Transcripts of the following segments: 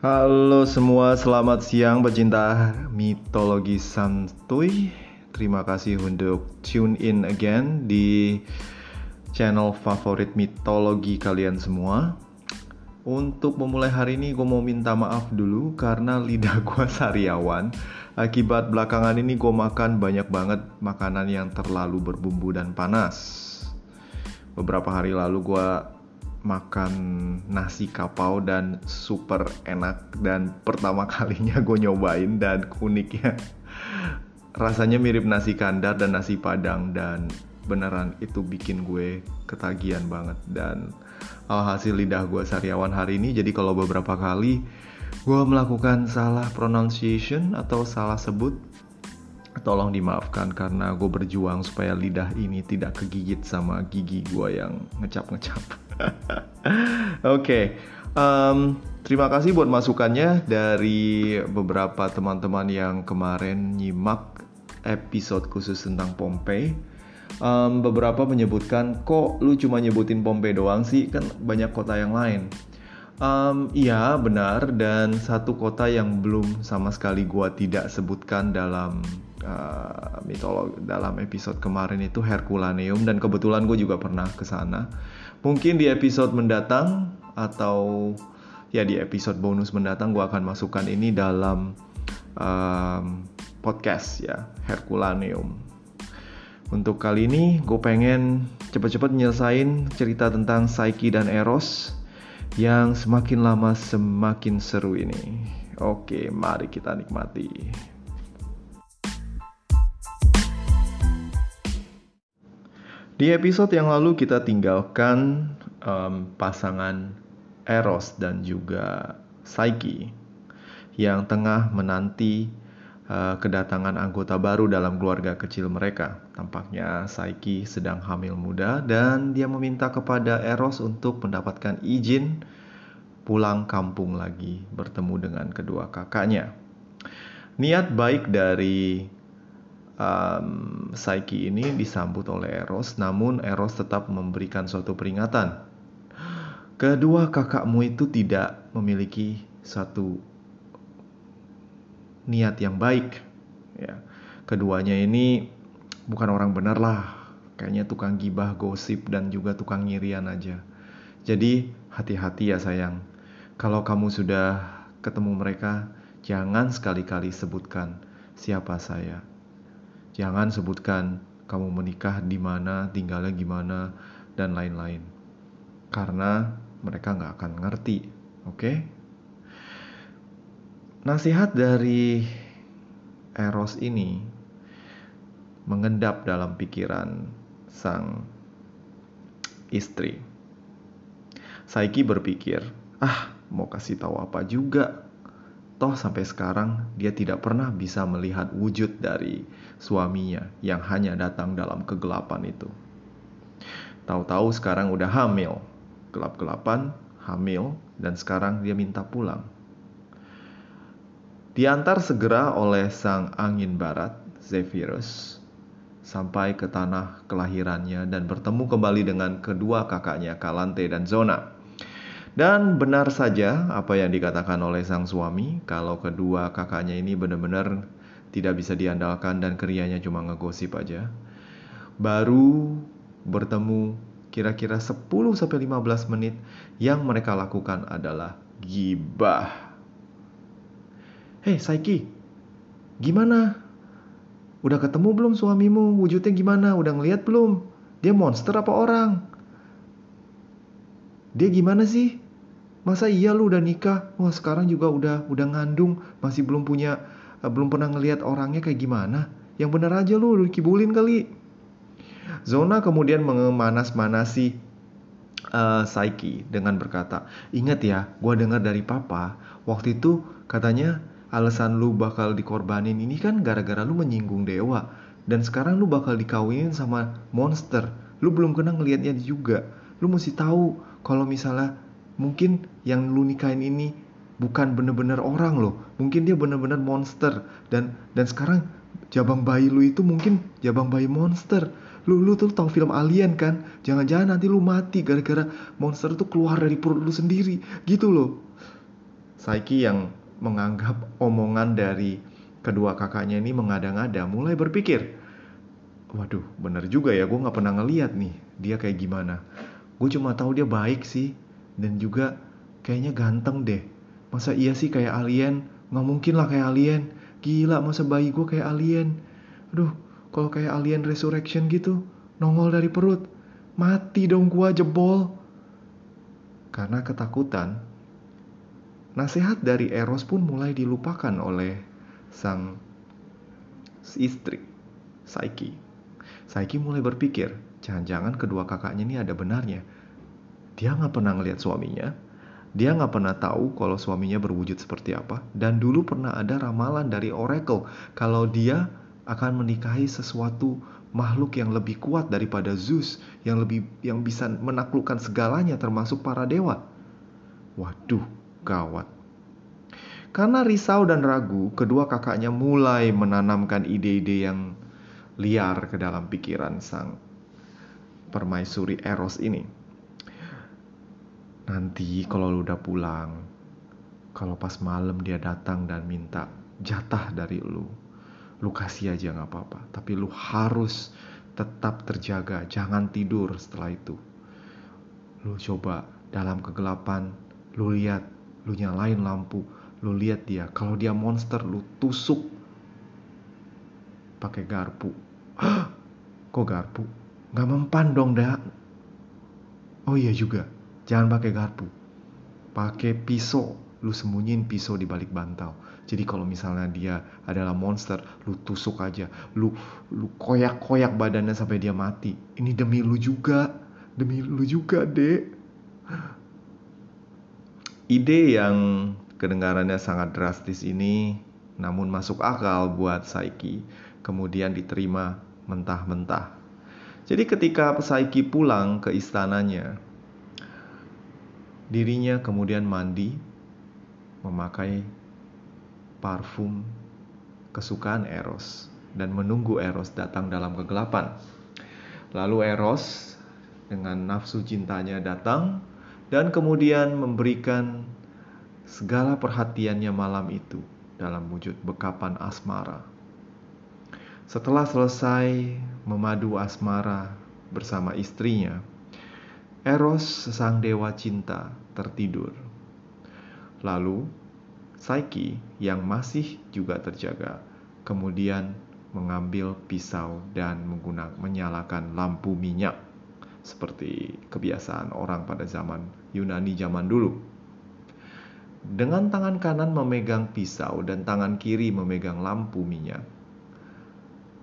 Halo semua, selamat siang pecinta mitologi santuy. Terima kasih untuk tune in again di channel favorit mitologi kalian semua. Untuk memulai hari ini gue mau minta maaf dulu karena lidah gue sariawan. Akibat belakangan ini gue makan banyak banget makanan yang terlalu berbumbu dan panas. Beberapa hari lalu gue makan nasi kapau dan super enak. Dan pertama kalinya gue nyobain dan uniknya. Rasanya mirip nasi kandar dan nasi padang. Dan beneran itu bikin gue ketagihan banget. Dan alhasil lidah gue sariawan hari ini. Jadi kalau beberapa kali gue melakukan salah pronunciation atau salah sebut tolong dimaafkan karena gue berjuang supaya lidah ini tidak kegigit sama gigi gue yang ngecap-ngecap. Oke, okay. um, terima kasih buat masukannya dari beberapa teman-teman yang kemarin nyimak episode khusus tentang Pompei. Um, beberapa menyebutkan kok lu cuma nyebutin Pompei doang sih kan banyak kota yang lain. Um, iya benar dan satu kota yang belum sama sekali gua tidak sebutkan dalam uh, mitologi dalam episode kemarin itu Herculaneum dan kebetulan gue juga pernah ke sana. Mungkin di episode mendatang atau ya di episode bonus mendatang gue akan masukkan ini dalam um, podcast ya Herculaneum. Untuk kali ini gue pengen cepet-cepet nyelesain cerita tentang Psyche dan Eros yang semakin lama semakin seru ini. Oke, mari kita nikmati. Di episode yang lalu kita tinggalkan um, pasangan Eros dan juga Psyche yang tengah menanti uh, kedatangan anggota baru dalam keluarga kecil mereka. Tampaknya Psyche sedang hamil muda dan dia meminta kepada Eros untuk mendapatkan izin pulang kampung lagi bertemu dengan kedua kakaknya. Niat baik dari um, Psyche ini disambut oleh Eros, namun Eros tetap memberikan suatu peringatan. Kedua kakakmu itu tidak memiliki satu niat yang baik. Ya, keduanya ini bukan orang benar lah. Kayaknya tukang gibah, gosip, dan juga tukang ngirian aja. Jadi hati-hati ya sayang. Kalau kamu sudah ketemu mereka, jangan sekali-kali sebutkan siapa saya Jangan sebutkan kamu menikah di mana, tinggalnya gimana, dan lain-lain. Karena mereka nggak akan ngerti, oke? Okay? Nasihat dari Eros ini mengendap dalam pikiran sang istri. Saiki berpikir, ah mau kasih tahu apa juga Toh sampai sekarang dia tidak pernah bisa melihat wujud dari suaminya yang hanya datang dalam kegelapan itu. Tahu-tahu sekarang udah hamil, gelap-gelapan, hamil, dan sekarang dia minta pulang. Diantar segera oleh sang angin barat, Zephyrus, sampai ke tanah kelahirannya dan bertemu kembali dengan kedua kakaknya, Kalante dan Zona. Dan benar saja apa yang dikatakan oleh sang suami, kalau kedua kakaknya ini benar-benar tidak bisa diandalkan dan kerianya cuma ngegosip aja. Baru bertemu kira-kira 10-15 menit yang mereka lakukan adalah gibah. Hei Saiki, gimana? Udah ketemu belum suamimu? Wujudnya gimana? Udah ngeliat belum? Dia monster apa orang? Dia gimana sih? Masa iya lu udah nikah? Wah sekarang juga udah udah ngandung, masih belum punya, uh, belum pernah ngelihat orangnya kayak gimana? Yang bener aja lu, lu kibulin kali. Zona kemudian mengemanas-manasi uh, Saiki dengan berkata, ingat ya, gue dengar dari papa, waktu itu katanya alasan lu bakal dikorbanin ini kan gara-gara lu menyinggung dewa. Dan sekarang lu bakal dikawinin sama monster. Lu belum kena ngelihatnya juga. Lu mesti tahu kalau misalnya mungkin yang lu nikahin ini bukan bener-bener orang loh. Mungkin dia bener-bener monster. Dan dan sekarang jabang bayi lu itu mungkin jabang bayi monster. Lu lu tuh tau film alien kan? Jangan-jangan nanti lu mati gara-gara monster tuh keluar dari perut lu sendiri. Gitu loh. Saiki yang menganggap omongan dari kedua kakaknya ini mengada-ngada mulai berpikir, waduh bener juga ya gue nggak pernah ngeliat nih dia kayak gimana. Gue cuma tahu dia baik sih dan juga kayaknya ganteng deh. Masa iya sih kayak alien? Nggak mungkin lah kayak alien. Gila masa bayi gue kayak alien. Aduh kalau kayak alien resurrection gitu nongol dari perut. Mati dong gua jebol. Karena ketakutan, nasihat dari Eros pun mulai dilupakan oleh sang istri, Saiki. Saiki mulai berpikir, jangan-jangan kedua kakaknya ini ada benarnya. Dia nggak pernah ngelihat suaminya, dia nggak pernah tahu kalau suaminya berwujud seperti apa, dan dulu pernah ada ramalan dari Oracle kalau dia akan menikahi sesuatu makhluk yang lebih kuat daripada Zeus, yang lebih yang bisa menaklukkan segalanya termasuk para dewa. Waduh, gawat. Karena risau dan ragu, kedua kakaknya mulai menanamkan ide-ide yang liar ke dalam pikiran sang permaisuri Eros ini. Nanti kalau lu udah pulang, kalau pas malam dia datang dan minta jatah dari lu, lu kasih aja nggak apa-apa. Tapi lu harus tetap terjaga, jangan tidur setelah itu. Lu coba dalam kegelapan, lu lihat, lu nyalain lampu, lu lihat dia. Kalau dia monster lu tusuk pakai garpu. Kok garpu? Nggak mempan dong dah oh iya juga jangan pakai garpu. Pakai pisau. Lu sembunyiin pisau di balik bantal. Jadi kalau misalnya dia adalah monster lu tusuk aja. Lu lu koyak-koyak badannya sampai dia mati. Ini demi lu juga. Demi lu juga dek. Ide yang Kedengarannya sangat drastis ini namun masuk akal buat Saiki, kemudian diterima mentah-mentah. Jadi ketika Saiki pulang ke istananya, dirinya kemudian mandi, memakai parfum kesukaan Eros dan menunggu Eros datang dalam kegelapan. Lalu Eros dengan nafsu cintanya datang dan kemudian memberikan segala perhatiannya malam itu dalam wujud bekapan asmara. Setelah selesai memadu asmara bersama istrinya, Eros, sang dewa cinta, tertidur. Lalu, Psyche yang masih juga terjaga, kemudian mengambil pisau dan menggunakan menyalakan lampu minyak seperti kebiasaan orang pada zaman Yunani zaman dulu. Dengan tangan kanan memegang pisau dan tangan kiri memegang lampu minyak,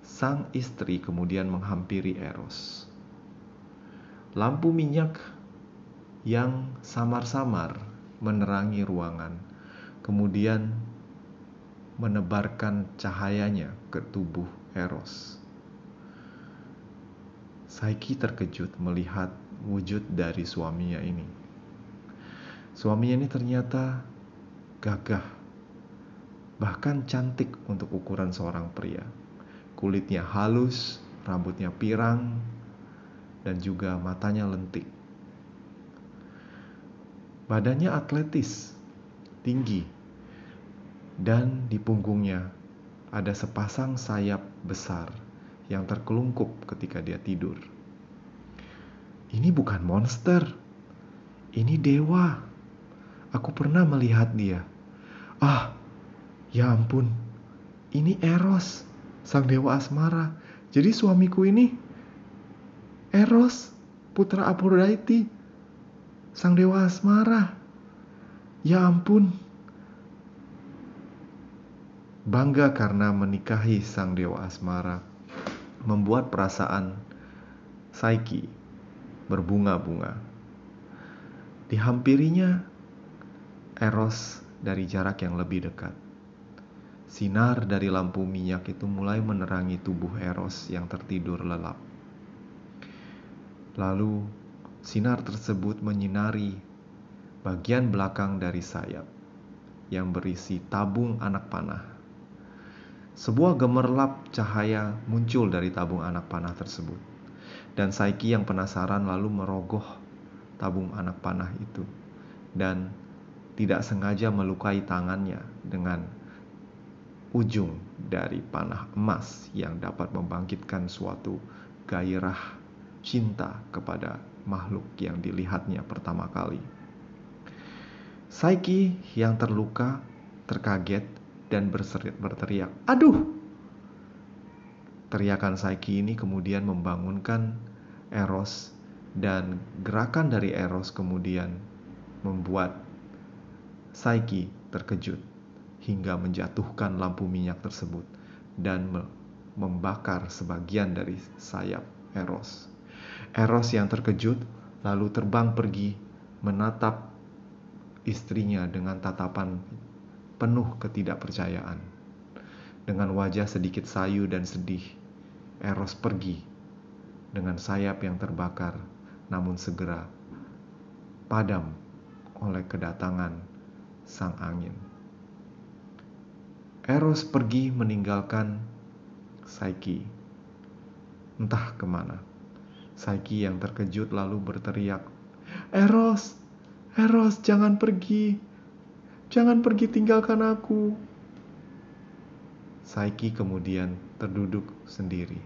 sang istri kemudian menghampiri Eros. Lampu minyak yang samar-samar menerangi ruangan, kemudian menebarkan cahayanya ke tubuh Eros. Saiki terkejut melihat wujud dari suaminya ini. Suaminya ini ternyata gagah, bahkan cantik untuk ukuran seorang pria. Kulitnya halus, rambutnya pirang, dan juga matanya lentik. Badannya atletis, tinggi, dan di punggungnya ada sepasang sayap besar yang terkelungkup ketika dia tidur. Ini bukan monster, ini dewa. Aku pernah melihat dia. Ah, ya ampun. Ini Eros, sang dewa asmara. Jadi suamiku ini Eros, putra Aphrodite, sang dewa asmara. Ya ampun. Bangga karena menikahi sang dewa asmara membuat perasaan Saiki berbunga-bunga. Dihampirinya Eros dari jarak yang lebih dekat. Sinar dari lampu minyak itu mulai menerangi tubuh Eros yang tertidur lelap. Lalu, sinar tersebut menyinari bagian belakang dari sayap yang berisi tabung anak panah. Sebuah gemerlap cahaya muncul dari tabung anak panah tersebut. Dan Saiki yang penasaran lalu merogoh tabung anak panah itu. Dan tidak sengaja melukai tangannya dengan ujung dari panah emas yang dapat membangkitkan suatu gairah cinta kepada makhluk yang dilihatnya pertama kali. Saiki yang terluka, terkaget, dan berteriak, "Aduh!" Teriakan Saiki ini kemudian membangunkan Eros dan gerakan dari Eros kemudian membuat Saiki terkejut hingga menjatuhkan lampu minyak tersebut dan membakar sebagian dari sayap Eros. Eros yang terkejut lalu terbang pergi menatap istrinya dengan tatapan penuh ketidakpercayaan. Dengan wajah sedikit sayu dan sedih, Eros pergi dengan sayap yang terbakar, namun segera padam oleh kedatangan sang angin. Eros pergi meninggalkan Saiki. Entah ke mana. Saiki yang terkejut lalu berteriak, Eros, Eros jangan pergi. Jangan pergi tinggalkan aku. Saiki kemudian terduduk sendiri.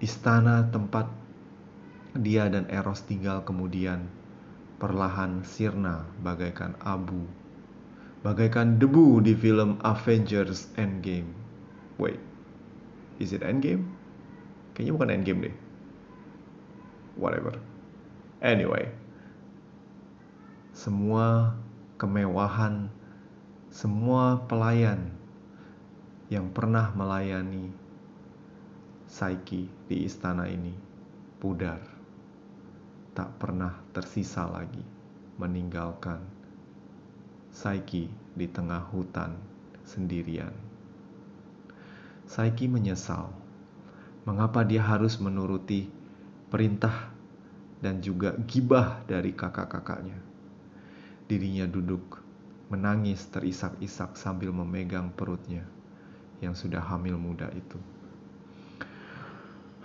Istana tempat dia dan Eros tinggal kemudian perlahan sirna bagaikan abu bagaikan debu di film Avengers Endgame. Wait, is it Endgame? Kayaknya bukan Endgame deh. Whatever. Anyway, semua kemewahan, semua pelayan yang pernah melayani Saiki di istana ini pudar, tak pernah tersisa lagi meninggalkan Saiki di tengah hutan sendirian. Saiki menyesal mengapa dia harus menuruti perintah dan juga gibah dari kakak-kakaknya. Dirinya duduk menangis terisak-isak sambil memegang perutnya yang sudah hamil muda itu.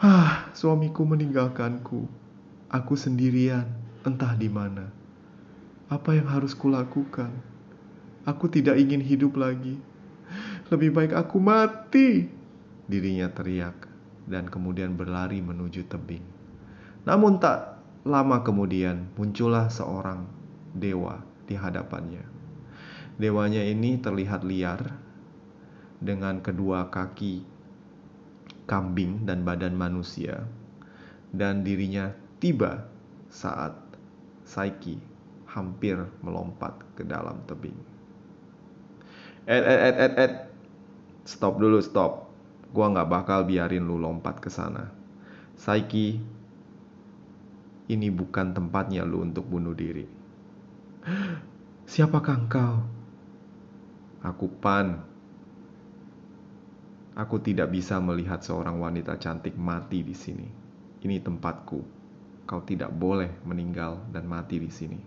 Ah, suamiku meninggalkanku. Aku sendirian, entah di mana. Apa yang harus kulakukan? Aku tidak ingin hidup lagi. Lebih baik aku mati. Dirinya teriak dan kemudian berlari menuju tebing. Namun tak lama kemudian muncullah seorang dewa di hadapannya. Dewanya ini terlihat liar dengan kedua kaki kambing dan badan manusia dan dirinya tiba saat Saiki hampir melompat ke dalam tebing. Ed, ed, ed, ed, ed. Stop dulu, stop. Gua nggak bakal biarin lu lompat ke sana. Saiki, ini bukan tempatnya lu untuk bunuh diri. Siapakah engkau? Aku Pan. Aku tidak bisa melihat seorang wanita cantik mati di sini. Ini tempatku. Kau tidak boleh meninggal dan mati di sini.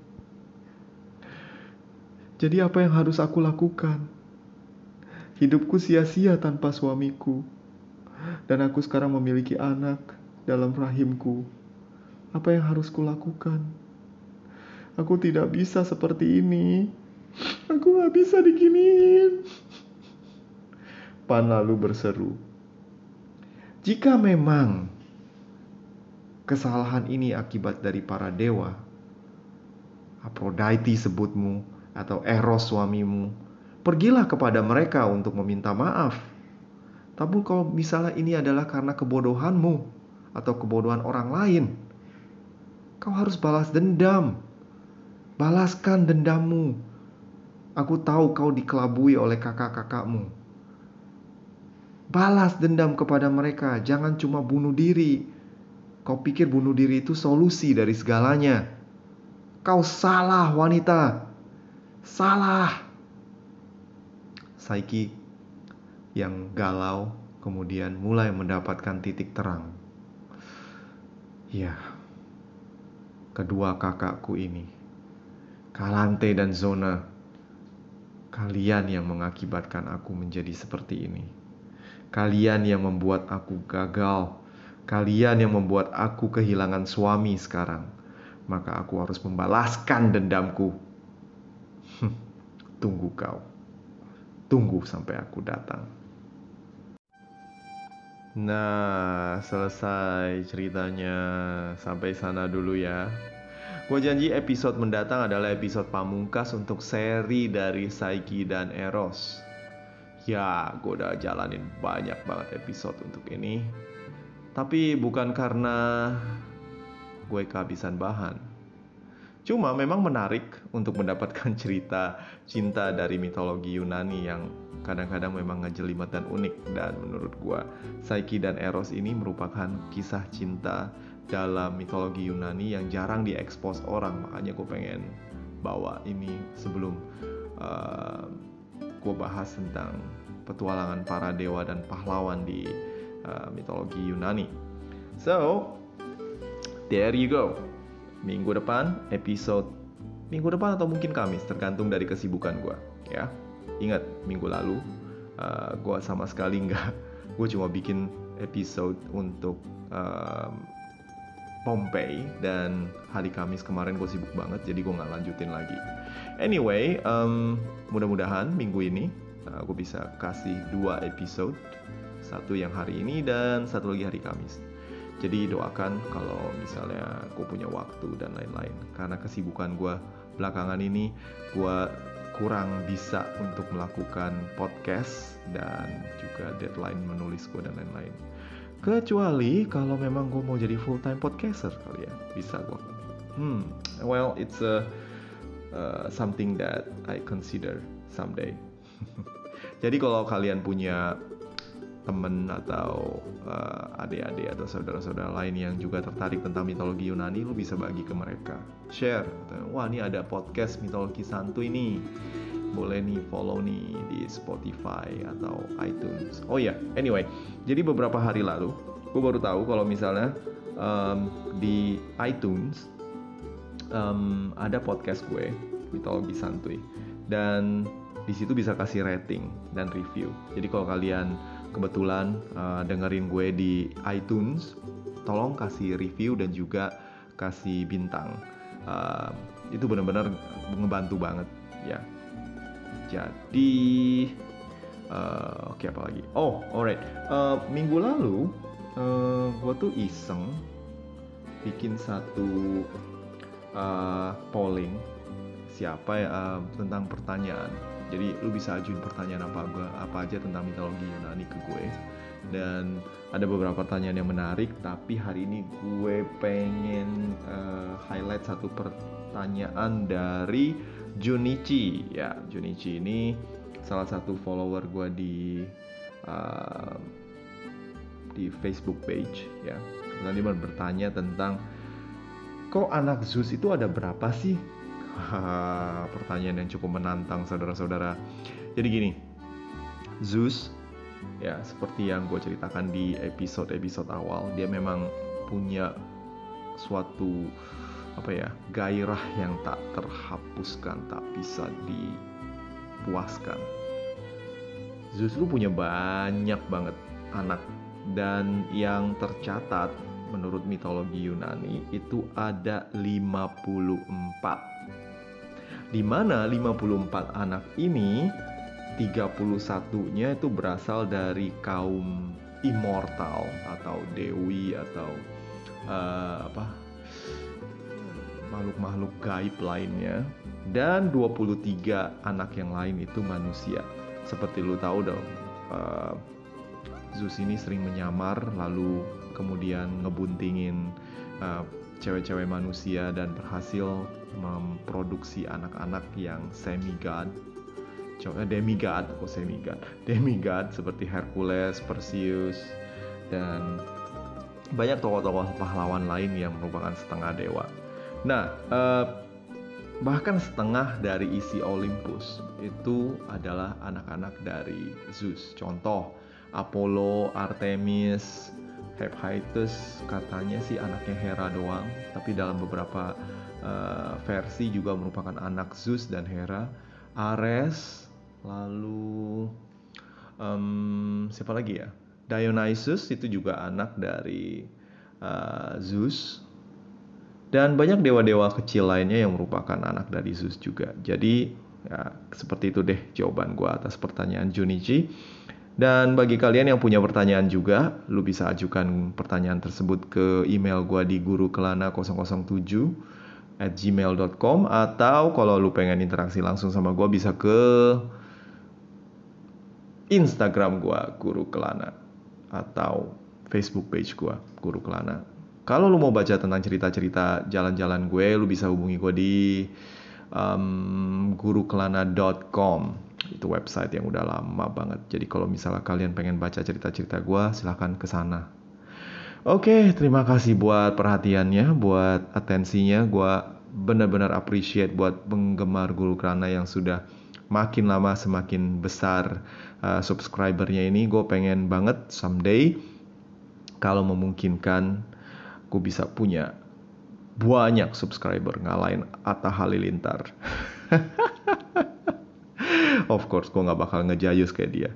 Jadi apa yang harus aku lakukan? Hidupku sia-sia tanpa suamiku, dan aku sekarang memiliki anak dalam rahimku. Apa yang harus kulakukan? Aku tidak bisa seperti ini. Aku gak bisa diginiin. Pan lalu berseru, "Jika memang kesalahan ini akibat dari para dewa, Aphrodite sebutmu atau Eros suamimu, pergilah kepada mereka untuk meminta maaf. Tapi kalau misalnya ini adalah karena kebodohanmu atau kebodohan orang lain, kau harus balas dendam. Balaskan dendammu. Aku tahu kau dikelabui oleh kakak-kakakmu. Balas dendam kepada mereka, jangan cuma bunuh diri. Kau pikir bunuh diri itu solusi dari segalanya. Kau salah, wanita. Salah. Saiki yang galau kemudian mulai mendapatkan titik terang. Ya, kedua kakakku ini, Kalante dan Zona, kalian yang mengakibatkan aku menjadi seperti ini. Kalian yang membuat aku gagal. Kalian yang membuat aku kehilangan suami sekarang. Maka aku harus membalaskan dendamku. Tunggu kau. Tunggu sampai aku datang. Nah, selesai ceritanya. Sampai sana dulu ya. Gue janji episode mendatang adalah episode pamungkas untuk seri dari Saiki dan Eros. Ya, gue udah jalanin banyak banget episode untuk ini. Tapi bukan karena gue kehabisan bahan. Cuma memang menarik untuk mendapatkan cerita cinta dari mitologi Yunani yang kadang-kadang memang ngejelimet dan unik. Dan menurut gua Psyche dan Eros ini merupakan kisah cinta dalam mitologi Yunani yang jarang diekspos orang. Makanya gue pengen bawa ini sebelum uh, gue bahas tentang petualangan para dewa dan pahlawan di uh, mitologi Yunani. So, there you go. Minggu depan episode minggu depan atau mungkin Kamis tergantung dari kesibukan gue ya ingat minggu lalu uh, gue sama sekali nggak gue cuma bikin episode untuk uh, Pompei dan hari Kamis kemarin gue sibuk banget jadi gue nggak lanjutin lagi anyway um, mudah-mudahan minggu ini uh, gue bisa kasih dua episode satu yang hari ini dan satu lagi hari Kamis jadi doakan kalau misalnya gue punya waktu dan lain-lain. Karena kesibukan gue belakangan ini, gue kurang bisa untuk melakukan podcast dan juga deadline menulis gue dan lain-lain. Kecuali kalau memang gue mau jadi full time podcaster kali ya, bisa gue. Hmm, well it's a uh, something that I consider someday. jadi kalau kalian punya temen atau uh, adik-adik atau saudara-saudara lain yang juga tertarik tentang mitologi Yunani, lu bisa bagi ke mereka. Share. Wah, ini ada podcast mitologi santu ini. Boleh nih follow nih di Spotify atau iTunes. Oh ya, yeah. anyway. Jadi beberapa hari lalu, gue baru tahu kalau misalnya um, di iTunes um, ada podcast gue mitologi santuy dan di situ bisa kasih rating dan review. Jadi kalau kalian kebetulan uh, dengerin gue di iTunes, tolong kasih review dan juga kasih bintang. Uh, itu benar-benar ngebantu banget ya. Jadi uh, oke okay, apa lagi? Oh, alright. Uh, minggu lalu uh, gue tuh iseng bikin satu uh, polling siapa ya uh, tentang pertanyaan jadi lu bisa ajuin pertanyaan apa apa aja tentang mitologi Yunani ke gue. Dan ada beberapa pertanyaan yang menarik tapi hari ini gue pengen uh, highlight satu pertanyaan dari Junichi. Ya Junichi ini salah satu follower gue di uh, di Facebook page ya. Tadi bertanya tentang kok anak Zeus itu ada berapa sih pertanyaan yang cukup menantang saudara-saudara. Jadi gini, Zeus ya seperti yang gue ceritakan di episode-episode awal, dia memang punya suatu apa ya gairah yang tak terhapuskan, tak bisa dipuaskan. Zeus lu punya banyak banget anak dan yang tercatat menurut mitologi Yunani itu ada 54 di mana 54 anak ini 31-nya itu berasal dari kaum immortal atau dewi atau uh, apa makhluk-makhluk gaib lainnya dan 23 anak yang lain itu manusia. Seperti lu tahu dong, uh, Zeus ini sering menyamar lalu kemudian ngebuntingin uh, cewek-cewek manusia dan berhasil memproduksi anak-anak yang semi-god Coba demigod kok semigod demigod seperti Hercules, Perseus dan banyak tokoh-tokoh pahlawan lain yang merupakan setengah dewa. Nah, eh, bahkan setengah dari isi Olympus itu adalah anak-anak dari Zeus. Contoh, Apollo, Artemis, Hephaestus katanya sih anaknya Hera doang, tapi dalam beberapa uh, versi juga merupakan anak Zeus dan Hera. Ares, lalu um, siapa lagi ya? Dionysus itu juga anak dari uh, Zeus dan banyak dewa-dewa kecil lainnya yang merupakan anak dari Zeus juga. Jadi Ya, seperti itu deh jawaban gue atas pertanyaan Junichi. Dan bagi kalian yang punya pertanyaan juga, lu bisa ajukan pertanyaan tersebut ke email gue di gurukelana007 at gmail.com atau kalau lu pengen interaksi langsung sama gue bisa ke Instagram gue Guru Kelana atau Facebook page gue Guru Kelana. Kalau lu mau baca tentang cerita-cerita jalan-jalan gue, lu bisa hubungi gue di um, gurukelana.com itu website yang udah lama banget. Jadi kalau misalnya kalian pengen baca cerita-cerita gue, silahkan ke sana. Oke, terima kasih buat perhatiannya, buat atensinya. Gue benar-benar appreciate buat penggemar Guru Krana yang sudah makin lama semakin besar uh, subscribernya ini. Gue pengen banget someday kalau memungkinkan gue bisa punya banyak subscriber ngalahin Atta Halilintar. of course gue gak bakal ngejayus kayak dia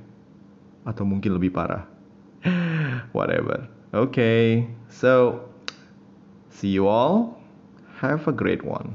atau mungkin lebih parah whatever okay so see you all. Have a great one